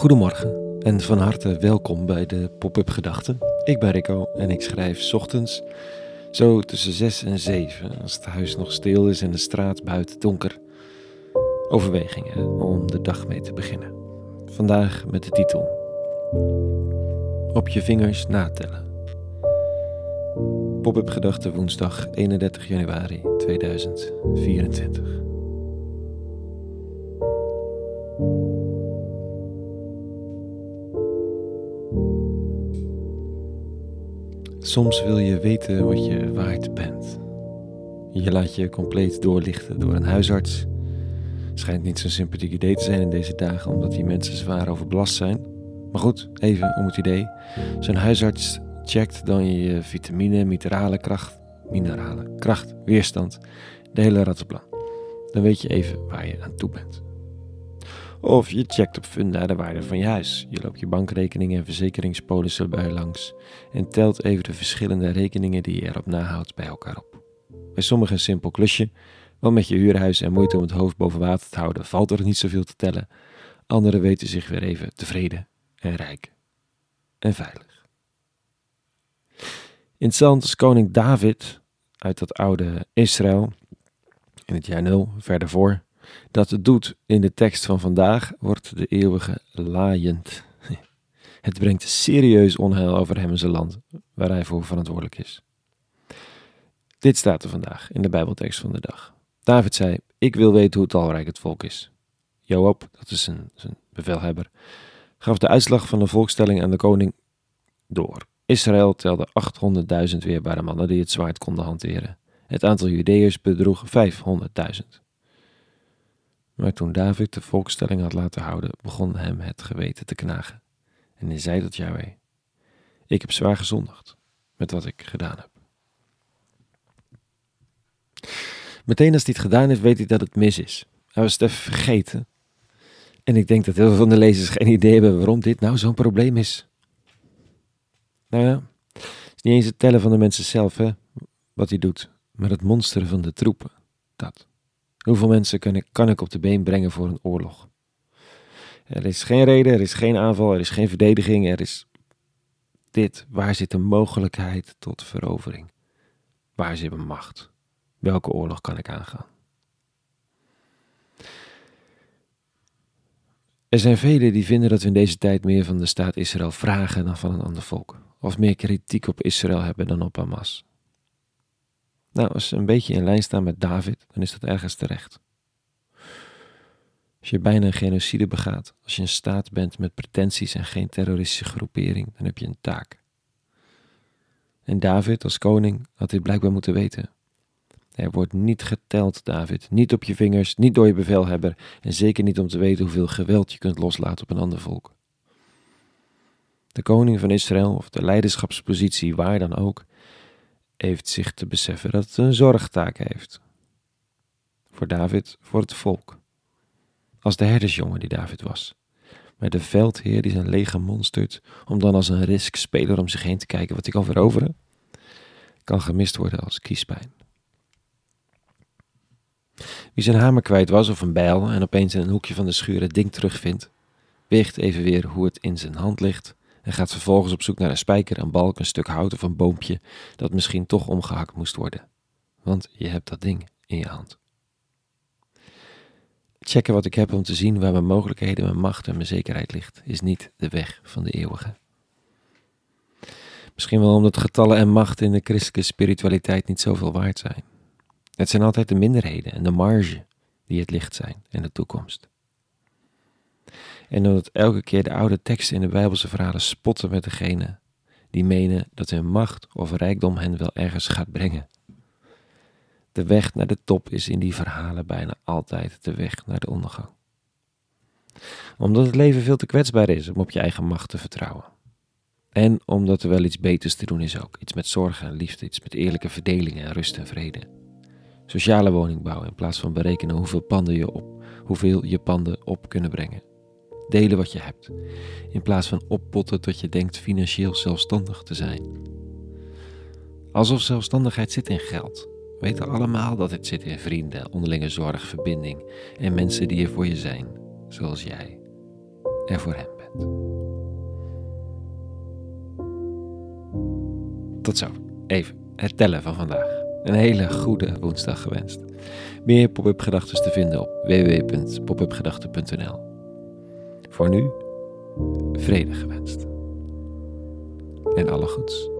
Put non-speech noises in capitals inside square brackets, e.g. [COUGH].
Goedemorgen en van harte welkom bij de Pop-up Gedachten. Ik ben Rico en ik schrijf ochtends zo tussen 6 en 7, als het huis nog stil is en de straat buiten donker. Overwegingen om de dag mee te beginnen. Vandaag met de titel Op je vingers natellen. Pop-up Gedachten woensdag 31 januari 2024. Soms wil je weten wat je waard bent. Je laat je compleet doorlichten door een huisarts. Schijnt niet zo'n sympathiek idee te zijn in deze dagen, omdat die mensen zwaar overbelast zijn. Maar goed, even om het idee. Zo'n huisarts checkt dan je vitamine, mineralen, kracht, mineralen, kracht, weerstand, de hele rattenplan. Dan weet je even waar je aan toe bent. Of je checkt op Funda de waarde van je huis. Je loopt je bankrekeningen en verzekeringspolissen bij langs en telt even de verschillende rekeningen die je erop nahoudt bij elkaar op. Bij sommigen een simpel klusje, want met je huurhuis en moeite om het hoofd boven water te houden valt er niet zoveel te tellen. Anderen weten zich weer even tevreden en rijk en veilig. Interessant is koning David uit dat oude Israël in het jaar 0 verder voor dat het doet in de tekst van vandaag, wordt de eeuwige laaiend. [LAUGHS] Het brengt serieus onheil over hem en zijn land, waar hij voor verantwoordelijk is. Dit staat er vandaag in de Bijbeltekst van de dag. David zei: Ik wil weten hoe talrijk het volk is. Joab, dat is zijn, zijn bevelhebber, gaf de uitslag van de volkstelling aan de koning door. Israël telde 800.000 weerbare mannen die het zwaard konden hanteren. Het aantal Judeërs bedroeg 500.000. Maar toen David de volkstelling had laten houden, begon hem het geweten te knagen. En hij zei tot Yahweh, ik heb zwaar gezondigd met wat ik gedaan heb. Meteen als hij het gedaan heeft, weet hij dat het mis is. Hij was het even vergeten. En ik denk dat heel veel van de lezers geen idee hebben waarom dit nou zo'n probleem is. Nou ja, het is niet eens het tellen van de mensen zelf, hè, wat hij doet, maar het monsteren van de troepen, dat. Hoeveel mensen kan ik, op de been brengen voor een oorlog? Er is geen reden, er is geen aanval, er is geen verdediging, er is dit. Waar zit de mogelijkheid tot verovering? Waar zit mijn macht? Welke oorlog kan ik aangaan? Er zijn velen die vinden dat we in deze tijd meer van de staat Israël vragen dan van een ander volk. Of meer kritiek op Israël hebben dan op Hamas. Nou, als ze een beetje in lijn staan met David, dan is dat ergens terecht. Als je bijna een genocide begaat, als je een staat bent met pretenties en geen terroristische groepering, dan heb je een taak. En David als koning had dit blijkbaar moeten weten. Er wordt niet geteld, David, niet op je vingers, niet door je bevelhebber en zeker niet om te weten hoeveel geweld je kunt loslaten op een ander volk. De koning van Israël of de leiderschapspositie, waar dan ook, heeft zich te beseffen dat het een zorgtaak heeft. Voor David, voor het volk. Als de herdersjongen die David was. Met de veldheer die zijn leger monstert om dan als een riskspeler om zich heen te kijken wat hij kan veroveren, kan gemist worden als kiespijn. Wie zijn hamer kwijt was of een bijl en opeens in een hoekje van de schuur het ding terugvindt, weegt even weer hoe het in zijn hand ligt en gaat vervolgens op zoek naar een spijker, een balk, een stuk hout of een boompje dat misschien toch omgehakt moest worden. Want je hebt dat ding in je hand. Checken wat ik heb om te zien waar mijn mogelijkheden, mijn macht en mijn zekerheid ligt, is niet de weg van de eeuwige. Misschien wel omdat getallen en macht in de christelijke spiritualiteit niet zoveel waard zijn. Het zijn altijd de minderheden en de marge die het licht zijn en de toekomst. En omdat elke keer de oude teksten in de Bijbelse verhalen spotten met degene die menen dat hun macht of rijkdom hen wel ergens gaat brengen. De weg naar de top is in die verhalen bijna altijd de weg naar de ondergang. Omdat het leven veel te kwetsbaar is om op je eigen macht te vertrouwen. En omdat er wel iets beters te doen is ook. Iets met zorg en liefde, iets met eerlijke verdeling en rust en vrede. Sociale woningbouw in plaats van berekenen hoeveel panden je op, hoeveel je panden op kunnen brengen. Delen wat je hebt, in plaats van oppotten tot je denkt financieel zelfstandig te zijn. Alsof zelfstandigheid zit in geld. We weten allemaal dat het zit in vrienden, onderlinge zorg, verbinding en mensen die er voor je zijn, zoals jij er voor hem bent. Tot zo, even het tellen van vandaag. Een hele goede woensdag gewenst. Meer pop-up gedachten te vinden op www.popupgedachten.nl. Voor nu, vrede gewenst. En alle goeds.